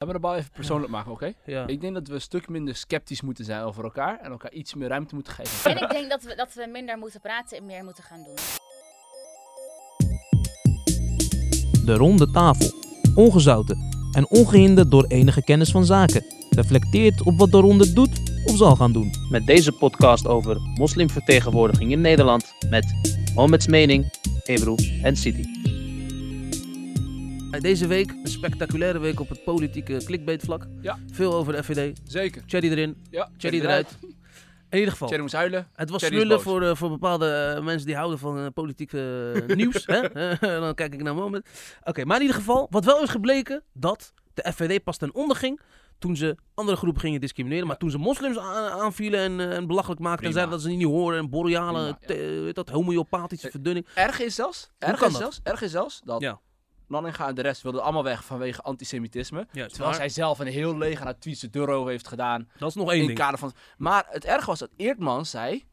Laten we de bal even persoonlijk maken, oké? Ja. Ik denk dat we een stuk minder sceptisch moeten zijn over elkaar en elkaar iets meer ruimte moeten geven. En ik denk dat we, dat we minder moeten praten en meer moeten gaan doen. De ronde tafel. Ongezouten en ongehinderd door enige kennis van zaken. Reflecteert op wat de ronde doet of zal gaan doen. Met deze podcast over moslimvertegenwoordiging in Nederland met Mohammeds Mening, Ebru en City. Deze week een spectaculaire week op het politieke clickbait-vlak. Ja. Veel over de FVD. Zeker. Cherry erin, Ja, Cherry eruit. In ieder geval. Cherry moest huilen. Het was smullen voor, eh, voor bepaalde eh, mensen die houden van eh, politiek eh, nieuws. hè? Eh, dan kijk ik naar Moment. Oké, maar in ieder geval, wat wel is gebleken, dat de FVD pas ten onder ging toen ze andere groepen gingen discrimineren. Maar toen ze moslims aanvielen en, eh, en belachelijk maakten en Prima. zeiden dat ze niet horen en boreale, Prima, ja. te- weet dat, homeopathische Eh, verdunning. Erg is zelfs, erg is zelfs, erg is zelfs dat Ja. Nanninga en de rest wilden allemaal weg vanwege antisemitisme. Ja, Terwijl zij zelf een heel leger aan tweets over heeft gedaan. dat is nog in één het ding. kader van. Maar het erg was dat Eertman zei.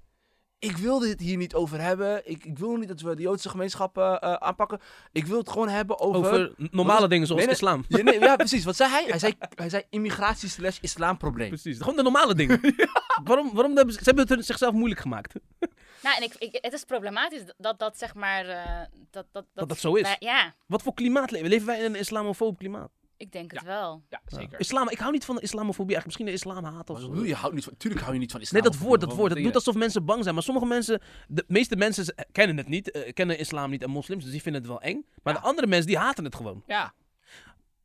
Ik wil dit hier niet over hebben. Ik, ik wil niet dat we de Joodse gemeenschap eh, aanpakken. Ik wil het gewoon hebben over. Over normale Wat- dingen zoals Nee, nee. islam. Ja, nee, ja, precies. Wat zei hij? Hij zei, hij zei immigratie slash islamprobleem. Precies, gewoon de normale dingen. waarom, waarom hebben ze, ze hebben het zichzelf moeilijk gemaakt? Nou, en ik, ik, het is problematisch dat dat zeg maar... eh, dat, dat, Dat dat zo is. wij- ja, Wat voor klimaat leven? Leven wij in een islamofoob klimaat? ik denk het wel. Ja, zeker. Islam, ik hou niet van de islamofobie, eigenlijk misschien de islamhaat of zo. je? Houdt niet van, tuurlijk hou je niet van islam. Nee, dat woord, dat woord. Het doet alsof mensen bang zijn. Maar sommige mensen, de meeste mensen kennen het niet, eh, kennen islam niet en moslims, dus die vinden het wel eng. Maar Ja. de andere mensen, die haten het gewoon. dat? Ja.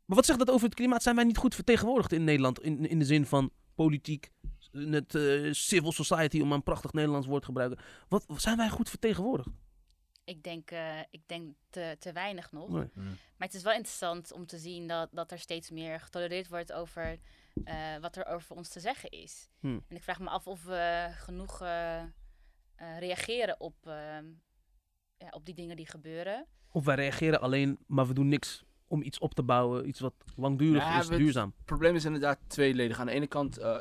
Maar wat zegt dat over het klimaat? Zijn wij niet goed vertegenwoordigd in Nederland? In, in de zin van politiek, in het eh, civil society, om een prachtig Nederlands woord te gebruiken. Wat, zijn wij goed vertegenwoordigd? Ik denk, eh, ik denk te, te weinig nog. Nee. Maar het is wel interessant om te zien dat, dat er steeds meer getolereerd wordt over eh, wat er over ons te zeggen is. Hmm. En ik vraag me af of we genoeg eh, eh, reageren op, eh, ja, op die dingen die gebeuren. Of wij reageren alleen, maar we doen niks om iets op te bouwen, iets wat langdurig Ja, is, duurzaam. Het probleem is inderdaad tweeledig. Aan de ene kant eh,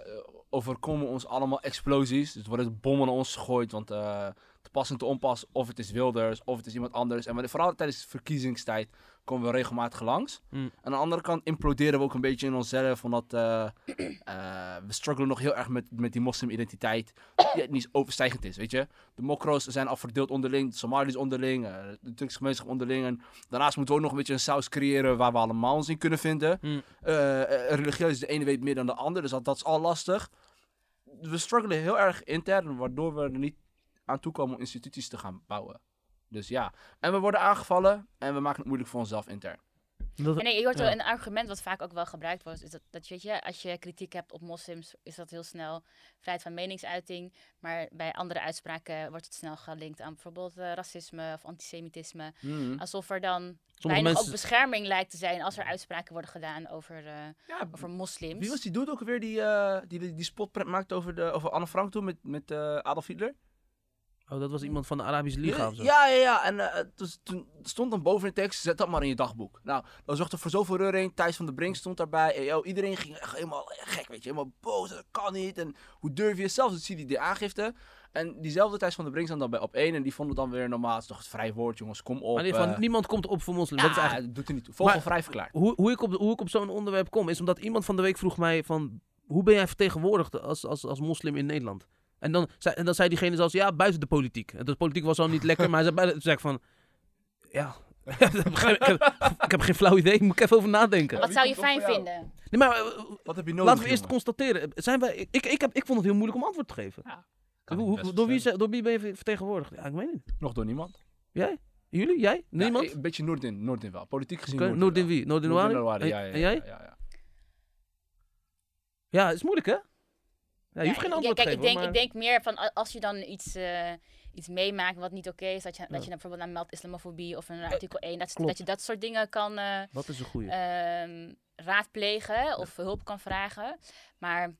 overkomen ons allemaal explosies. Dus worden bommen naar ons gegooid. Want eh, te pas en te onpas, of het is Wilders, of het is iemand anders. En vooral tijdens de verkiezingstijd komen we regelmatig langs. Mm. Aan de andere kant imploderen we ook een beetje in onszelf. Omdat eh, we struggelen nog heel erg met, met die moslimidentiteit. Die niet overstijgend is, weet je. De mokro's zijn al verdeeld onderling. De Somalis onderling. de Turkse gemeenschap onderling. En daarnaast moeten we ook nog een beetje een saus creëren waar we allemaal ons in kunnen vinden. Mm. Eh, eh, religieus, de ene weet meer dan de ander, dus dat, dat is al lastig. We struggelen heel erg intern, waardoor we er niet aan toe komen om instituties te gaan bouwen. Dus ja, en we worden aangevallen en we maken het moeilijk voor onszelf intern. Dat- En nee, je hoort Ja. wel een argument wat vaak ook wel gebruikt wordt, is dat, dat weet je, als je kritiek hebt op moslims, is dat heel snel vrijheid van meningsuiting. Maar bij andere uitspraken wordt het snel gelinkt aan bijvoorbeeld eh, racisme of antisemitisme. Alsof er dan Sommige weinig mensen, ook bescherming lijkt te zijn als er uitspraken worden gedaan over, eh, Ja, over moslims. wie was die dude ook alweer die, eh, die, die, die spotprint maakte over, de, over Anne Frank toen met, met Adolf Hitler? Oh, dat was iemand van de Arabische Liga of zo. Ja, ja, ja. En eh, dus, toen stond dan boven in de tekst, zet dat maar in je dagboek. Nou, dat zorgde voor zoveel reuring. Thijs van der Brink stond daarbij. En, yo, iedereen ging echt helemaal gek, weet je. Helemaal boos, dat kan niet. En hoe durf je zelfs het zie die aangifte. En diezelfde Thijs van der Brink stond dan bij op één. En die vonden dan weer normaal, het is toch het vrij woord, jongens, kom op. Maar eh. niemand komt op voor moslims. ja, dat is eigenlijk... doet er niet toe. Vogelvrij verklaard. hoe, hoe ik op, hoe ik op zo'n onderwerp kom, is omdat iemand van de week vroeg mij van... Hoe ben jij vertegenwoordigd als, als, als moslim in Nederland? En dan, zei, en dan zei diegene zelfs, ja, buiten de politiek. En de politiek was al niet lekker, maar hij zei, van... Ja, ik, heb geen, ik, heb, ik heb geen flauw idee, moet ik even over nadenken. Wat zou je fijn vinden? Nee, maar eh, Wat heb je nodig, laten we eerst jongen? constateren. Zijn wij, ik, ik, heb, ik vond het heel moeilijk om antwoord te geven. Hoe- door, wie, ze- door wie ben je vertegenwoordigd? Ja, ik weet niet. Nog door niemand. Jij? Jullie? Jij? Niemand? Ja, een beetje Noordin, Noordin wel. Politiek gezien Noordin Noordin wel. wie? Noordin Noordin? Wali, En- ja, ja, En ja, jij? ja, ja. Ja, het is moeilijk hè? Ja, je hoeft Ja, geen ik- antwoord kijk, te ik denk, maar... ik denk meer van als je dan iets, eh, iets meemaakt wat niet oké is, dat je, Ja. dat je dan bijvoorbeeld naar meld islamofobie of een artikel 1, dat, dat je dat soort dingen kan eh, Dat is een goeie. ehm, raadplegen of hulp kan vragen. Maar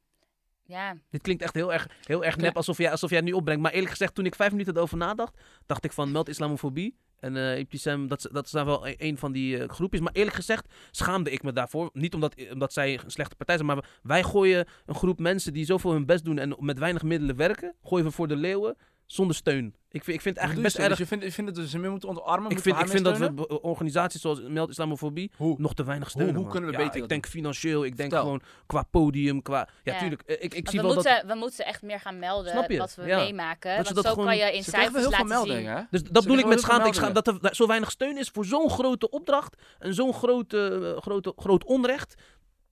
ja, Dit klinkt echt heel erg, heel erg nep, alsof jij, alsof jij nu opbrengt. Maar eerlijk gezegd, toen ik vijf minuten erover nadacht, dacht ik van meld islamofobie. En eh Ibtisam, dat, dat is dan wel e- een van die eh, groepjes. Maar eerlijk gezegd schaamde ik me daarvoor. Niet omdat, omdat zij een slechte partij zijn, maar wij gooien een groep mensen die zoveel hun best doen en met weinig middelen werken, gooien we voor de leeuwen zonder steun. Ik vind, ik vind het Hoe eigenlijk best? Dus erg. je vindt, je vindt dat we ze meer moeten omarmen? Ik moeten vind, ik vind dat we organisaties zoals Meld Islamofobie Hoe? nog te weinig steunen. hoe man. kunnen we Ja, beter Ik dat denk financieel, ik denk gewoon qua podium, qua... Ja, Ja. tuurlijk. eh, Ik, ik zie we, wel dat... moeten, we moeten echt meer gaan melden Snap je? wat we Ja. meemaken. Dat want dat zo gewoon- kan je in cijfers heel veel laten zien. hè? Dus dat bedoel ik met schaamte. Dat er zo weinig steun is voor zo'n grote opdracht en zo'n grote, eh, grote, groot onrecht.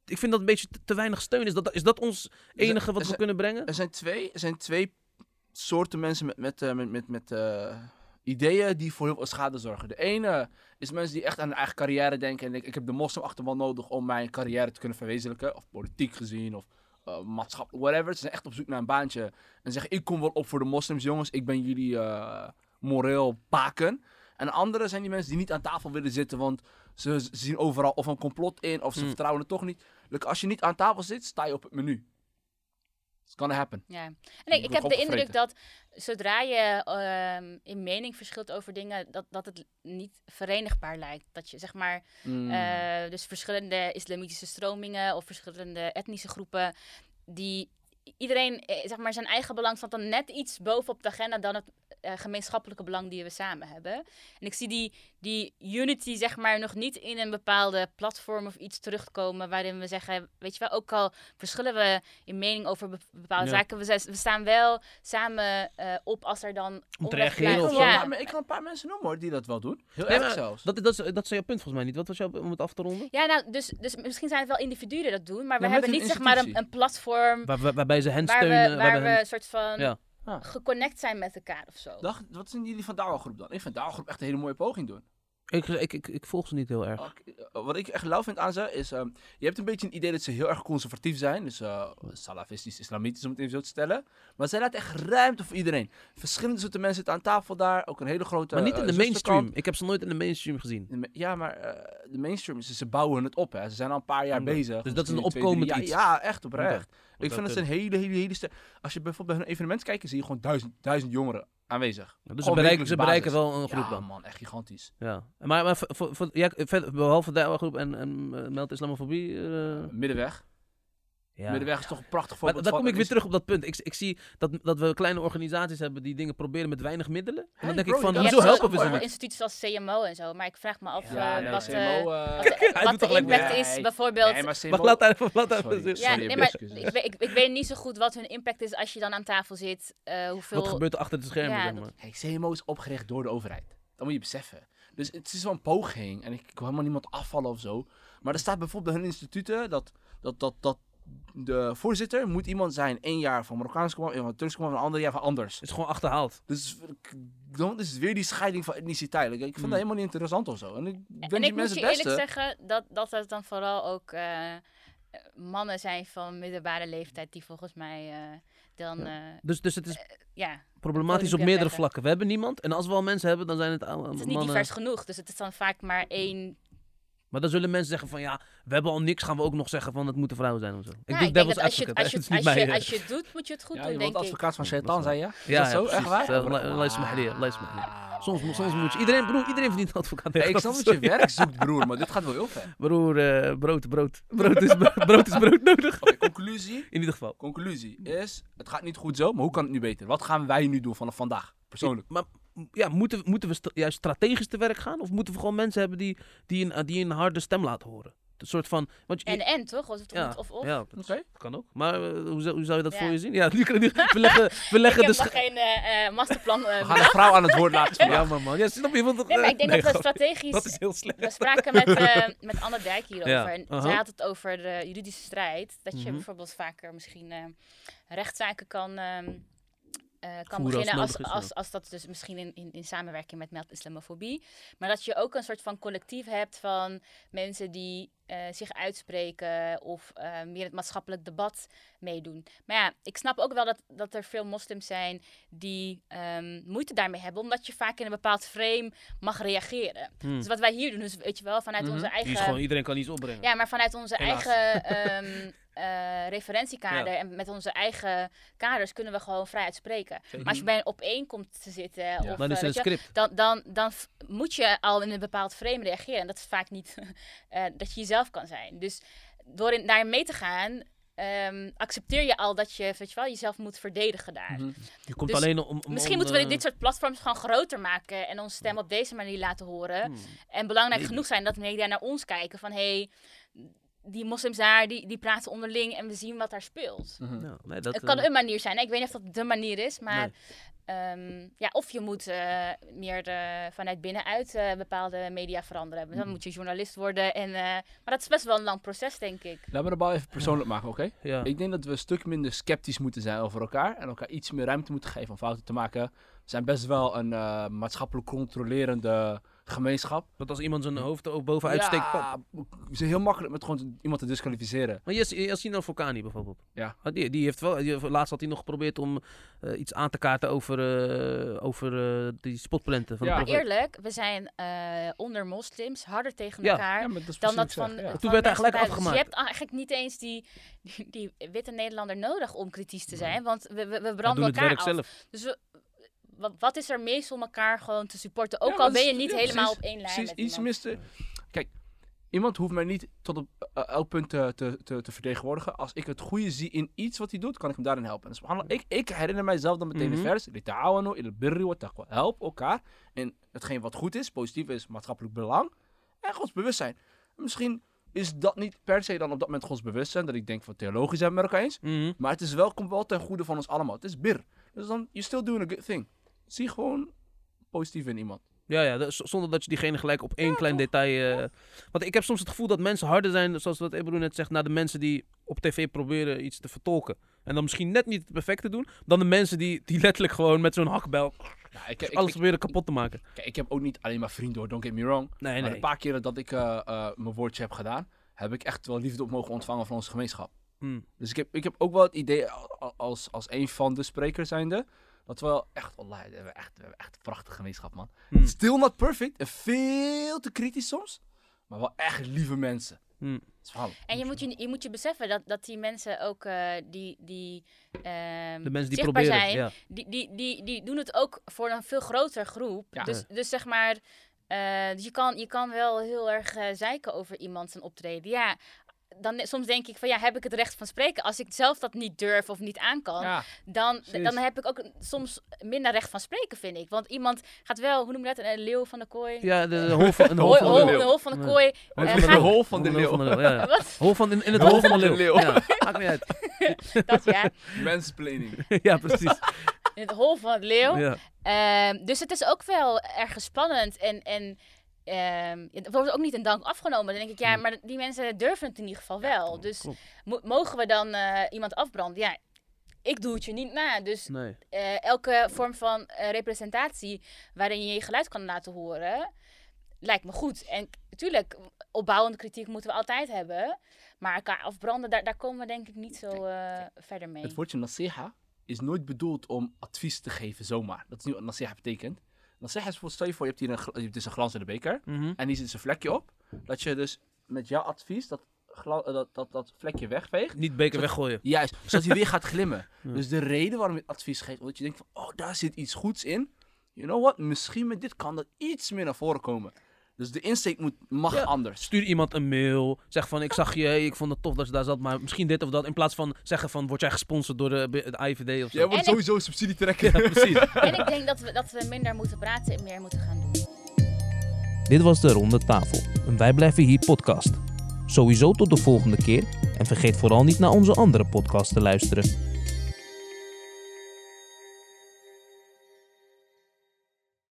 Ik vind dat een beetje te, te weinig steun is. Dat, is dat ons enige wat we kunnen brengen? Er zijn twee, er zijn twee soorten mensen met, met, eh, met, met, met eh, ideeën die voor heel veel schade zorgen. De ene is mensen die echt aan hun eigen carrière denken. En ik, ik heb de moslimachterban nodig om mijn carrière te kunnen verwezenlijken. Of politiek gezien, of eh maatschappelijk, whatever. Ze zijn echt op zoek naar een baantje. En zeggen, ik kom wel op voor de moslims, jongens. Ik ben jullie moreel paken. En de andere zijn die mensen die niet aan tafel willen zitten, want ze zien overal of een complot in, of ze Mm. vertrouwen het toch niet. Als je niet aan tafel zit, sta je op het menu. It's gonna happen. Ja. En Je ik, heb de indruk dat zodra je ehm, in mening verschilt over dingen, dat, dat het niet verenigbaar lijkt. Dat je zeg maar, Mm. eh, dus verschillende islamitische stromingen of verschillende etnische groepen, die iedereen eh, zeg maar, zijn eigen belang staat dan net iets bovenop de agenda dan het eh, gemeenschappelijke belang die we samen hebben. En ik zie die, die unity zeg maar nog niet in een bepaalde platform of iets terugkomen waarin we zeggen, weet je wel, ook al verschillen we in mening over be- bepaalde Ja. zaken, we, zijn- we staan wel samen eh, op als er dan te onrecht reageren blijft. of zo. Ja. Ik kan een paar mensen noemen hoor, die dat wel doen. Heel Nee, erg maar zelfs. Dat, dat, is, dat is jouw punt volgens mij niet. Wat was jouw om het af te ronden? Ja, nou, dus, dus misschien zijn het wel individuen die dat doen, maar we Ja, hebben niet zeg maar een, platform Waar, waar- waarbij ze hen waar steunen. we, waar we hen- een soort van Ja. Ah. geconnect zijn met elkaar of zo. Wat zijn jullie van Douwe-groep dan? Ik vind Douwe-groep echt een hele mooie poging doen. Ik, ik, ik, ik volg ze niet heel erg. Ook, eh, Wat ik echt lauw vind aan ze is, ehm, je hebt een beetje een idee dat ze heel erg conservatief zijn. Dus eh, salafistisch, islamitisch om het even zo te stellen. Maar zij laten echt ruimte voor iedereen. Verschillende soorten mensen zitten aan tafel daar. Ook een hele grote Maar niet in eh, de zusterkant. mainstream. Ik heb ze nooit in de mainstream gezien. De Ja, maar eh, de mainstream, is ze bouwen het op. Hè. Ze zijn al een paar jaar bezig. Dus dat is een twee, opkomend iets. jaar. Ja, echt oprecht. Ik vind dat ze een hele, hele, hele... Als je bijvoorbeeld bij hun evenement kijkt, zie je gewoon duizend, duizend jongeren aanwezig. Dus ze bereiken, ze bereiken wel een groep ja, dan. man, echt gigantisch. Ja. Maar, maar voor, voor, ja, behalve de groep en, en eh, Meld Islamofobie. eh, Middenweg. Ja. Middenweg is toch een prachtig Maar voorbeeld daar van- kom ik weer terug op dat punt. Ik, ik zie dat, dat we kleine organisaties hebben die dingen proberen met weinig middelen. En dan Hey, denk bro, ik van, hoezo zo- zo- helpen we ze niet? instituties als CMO en zo, maar ik vraag me af Ja, eh, nee, wat, CMO, eh, eh, wat, hij wat doet de impact is bijvoorbeeld. Nee, maar CMO... Wacht, laat even, laat even. Sorry. ja, nee, maar ik, weet- ik, ik weet niet zo goed wat hun impact is als je dan aan tafel zit. eh, hoeveel... Wat gebeurt er achter de schermen, Ja, zeg dat- maar. CMO is opgericht door de overheid. Dat moet je beseffen. Dus het is wel een poging. En ik, ik wil helemaal niemand afvallen of zo. Maar er staat bijvoorbeeld bij hun instituten dat, dat, dat, dat de voorzitter moet iemand zijn. één jaar van Marokkaans kwam, één van Turks kwam, en een ander jaar van anders. Het is gewoon achterhaald. Dus ik- dan is het weer die scheiding van etniciteit. Ik, ik vind Hmm. dat helemaal niet interessant of zo. En ik wens En die ik moet mensen je het beste. eerlijk zeggen dat, dat het dan vooral ook eh, mannen zijn van middelbare leeftijd die volgens mij eh, dan, eh, Dus, dus het is ja, problematisch op meerdere vlakken. We hebben niemand. En als we al mensen hebben, dan zijn het allemaal het is niet mannen. divers genoeg. Dus het is dan vaak maar één Maar dan zullen mensen zeggen van ja, we hebben al niks. Gaan we ook nog zeggen van het moeten vrouwen zijn of zo. Ik doe denk devil's dat als je, het- als, je, als, niet je, als je het doet, moet je het goed Ja, doen, denk wordt ik. advocaat van Shaitan, zei je? Ja, Is ja, dat zo? Echt waar? Soms, moet- soms moet je... Iedereen, broer, iedereen verdient een advocaat. Ja, ik snap dat je werk zoekt, broer, maar dit gaat wel heel ver. Broer, eh, brood, brood. Brood is, bro- brood is brood nodig. Conclusie. In ieder geval. Conclusie is, het gaat niet goed zo, maar hoe kan het nu beter? Wat gaan wij nu doen vanaf vandaag, persoonlijk? Maar ja, moeten, we- moeten we juist strategisch te werk gaan? Of moeten we gewoon mensen hebben die, die, een, die een harde stem laten horen? Een soort van... Want je, En en toch? Of, ja, of, of. ja, dat Oké. kan ook. Maar eh, hoe, zou, hoe zou je dat Ja. voor je zien? Ja, nu, nu, we leggen, we leggen ik de... heb nog sch- geen eh, eh, masterplan. We gaan een vrouw aan het woord laten. Ja, man, man. Ja, snap je? Want, Nee, maar ik denk nee, dat we strategisch... Dat is heel slecht. We spraken met, eh, met Anne Dijk hierover. Ja, En aha. zij had het over de juridische strijd. Dat je Mhm. bijvoorbeeld vaker misschien eh, rechtszaken kan, ehm, eh, kan beginnen. Als, als, als, dat dus misschien in, in, in samenwerking met Meld Islamofobie. Maar dat je ook een soort van collectief hebt van mensen die eh, zich uitspreken of eh, meer het maatschappelijk debat meedoen. Maar ja, ik snap ook wel dat, dat er veel moslims zijn die ehm, moeite daarmee hebben, omdat je vaak in een bepaald frame mag reageren. Hmm. Dus wat wij hier doen, is weet je wel, vanuit Mhm. onze Die is eigen. gewoon, iedereen kan iets opbrengen. Ja, maar vanuit onze Helaas. eigen ehm, eh, referentiekader en met onze eigen kaders kunnen we gewoon vrijheid spreken. Maar als je bij een opeen komt te zitten, of, Dan is eh, je, dan, dan, dan moet je al in een bepaald frame reageren. En dat is vaak niet eh, dat je jezelf kan zijn. Dus door in, daarin mee te gaan, ehm, accepteer je al dat je, weet je wel, jezelf moet verdedigen daar. Mhm. Je komt Dus alleen om... om- Misschien om, moeten we dit soort platforms gewoon groter maken en onze stem op deze manier laten horen. hmm. En belangrijk genoeg zijn dat media naar ons kijken van hé, hey, die moslims daar, die, die praten onderling en we zien wat daar speelt. Mhm. Ja, nee, dat, Het kan eh, een manier zijn. Ik weet niet of dat de manier is, maar Nee. ehm, ja, of je moet eh, meer eh, vanuit binnenuit eh, bepaalde media veranderen. Dan Mhm. moet je journalist worden. En, eh, maar dat is best wel een lang proces, denk ik. Laten we de bal even persoonlijk maken, oké? Ja. Ik denk dat we een stuk minder sceptisch moeten zijn over elkaar. En elkaar iets meer ruimte moeten geven om fouten te maken. We zijn best wel een eh, maatschappelijk controlerende gemeenschap. Dat als iemand zijn hoofd er ook bovenuit steekt... pap. Ja, zijn heel makkelijk met gewoon iemand te disqualificeren. Maar Yassine Volcani bijvoorbeeld. Ja. Ah, Die, die heeft wel, die, laatst had hij nog geprobeerd om eh, iets aan te kaarten over, eh, over eh, die spotprenten van Ja. de eerlijk, we zijn eh, onder moslims harder tegen Ja. elkaar. Ja, maar dat is dan dat van, zeg, ja. van Toen werd hij gelijk. Dus afgemaakt. je hebt eigenlijk niet eens die, die, die witte Nederlander nodig om kritisch te zijn. Want we, we, we We doen branden het elkaar werk af. zelf. Dus we, wat, wat is er meest om elkaar gewoon te supporten? Ook Ja, al ben je niet ja, helemaal precies, op één lijn Precies, met iets miste. Kijk, iemand hoeft mij niet tot op eh, elk punt te, te, te, te vertegenwoordigen. Als ik het goede zie in iets wat hij doet, kan ik hem daarin helpen. En subhanallah, ik, ik herinner mijzelf dan meteen de vers. "Lita'awanu ilal birri wa taqwa." Help elkaar in hetgeen wat goed is, positief is, maatschappelijk belang. En godsbewustzijn. Misschien is dat niet per se dan op dat moment godsbewustzijn. Dat ik denk van theologisch zijn we met elkaar eens. Mhm. Maar het is wel, komt wel ten goede van ons allemaal. Het is bir. Dus dan, you're still doing a good thing. Zie gewoon positief in iemand. Ja, ja, zonder dat je diegene gelijk op één klein detail... eh, Want ik heb soms het gevoel dat mensen harder zijn, zoals wat Ebro net zegt, naar de mensen die op tv proberen iets te vertolken. En dan misschien net niet het perfecte doen, dan de mensen die, die letterlijk gewoon met zo'n hakbel Ja, ik, ik, alles ik, proberen kapot te maken. kijk, ik heb ook niet alleen maar vrienden hoor, don't get me wrong. Nee, maar nee. een paar keren dat ik eh, eh, mijn woordje heb gedaan, heb ik echt wel liefde op mogen ontvangen van onze gemeenschap. Hmm. Dus ik heb, ik heb ook wel het idee, als, als een van de sprekers zijnde, dat we wel echt, Allah, we hebben echt, we hebben echt een prachtige gemeenschap man. Hmm. Still not perfect en veel te kritisch soms, maar wel echt lieve mensen. Hmm. En je moet je, je moet je beseffen dat, dat die mensen ook eh, die, die ehm, De mensen die zichtbaar proberen. zijn, Ja. die, die, die, die doen het ook voor een veel groter groep. Ja. Dus, dus zeg maar, eh, dus je, kan, je kan wel heel erg eh, zeiken over iemand zijn optreden. Ja, dan, soms denk ik van ja, heb ik het recht van spreken? Als ik zelf dat niet durf of niet aan kan, Ja, dan, precies. dan heb ik ook soms minder recht van spreken, vind ik. Want iemand gaat wel, hoe noem je dat, een leeuw van de kooi? Ja, de, de hol van, een hol Hol, van de hol, leeuw. een hol van de Ja. kooi. Van de de hol van de leeuw. de ja. Hol van, in, in het Hol van de de leeuw. Ja, maakt niet uit. Dat ja, Mansplaining. ja, precies. in het hol van het leeuw. Ja. Ehm, dus het is ook wel erg spannend. En, en ehm, het wordt ook niet een dank afgenomen. Dan denk ik, ja, maar die mensen durven het in ieder geval wel. dus mo- mogen we dan eh, iemand afbranden? Ja, ik doe het je niet na. Dus Nee. eh, elke vorm van eh, representatie waarin je je geluid kan laten horen, lijkt me goed. En natuurlijk, opbouwende kritiek moeten we altijd hebben. Maar elkaar afbranden, daar, daar komen we denk ik niet zo eh, verder mee. Het woordje nasiha is nooit bedoeld om advies te geven zomaar. Dat is niet wat nasiha betekent. Nasiha is bijvoorbeeld, stel je voor, je hebt hier een, je hebt dus een glans in de beker. Mhm. En hier zit een vlekje op. Dat je dus met jouw advies dat, eh, dat, dat, dat vlekje wegveegt. Niet beker weggooien. Juist, zodat hij weer gaat glimmen. Ja. Dus de reden waarom je advies geeft, omdat je denkt van, oh, daar zit iets goeds in. You know what, misschien met dit kan er iets meer naar voren komen. Dus de insteek moet, mag Ja. anders. Stuur iemand een mail. Zeg van, ik zag je, hey, ik vond het tof dat je daar zat. Maar misschien dit of dat. In plaats van zeggen van, word jij gesponsord door de, de IVD of zo. Jij wordt En ik- sowieso subsidie trekken. Ja, precies. En ik denk dat we, dat we minder moeten praten en meer moeten gaan doen. Dit was de Ronde Tafel, een Wij Blijven Hier podcast. Sowieso tot de volgende keer en vergeet vooral niet naar onze andere podcast te luisteren.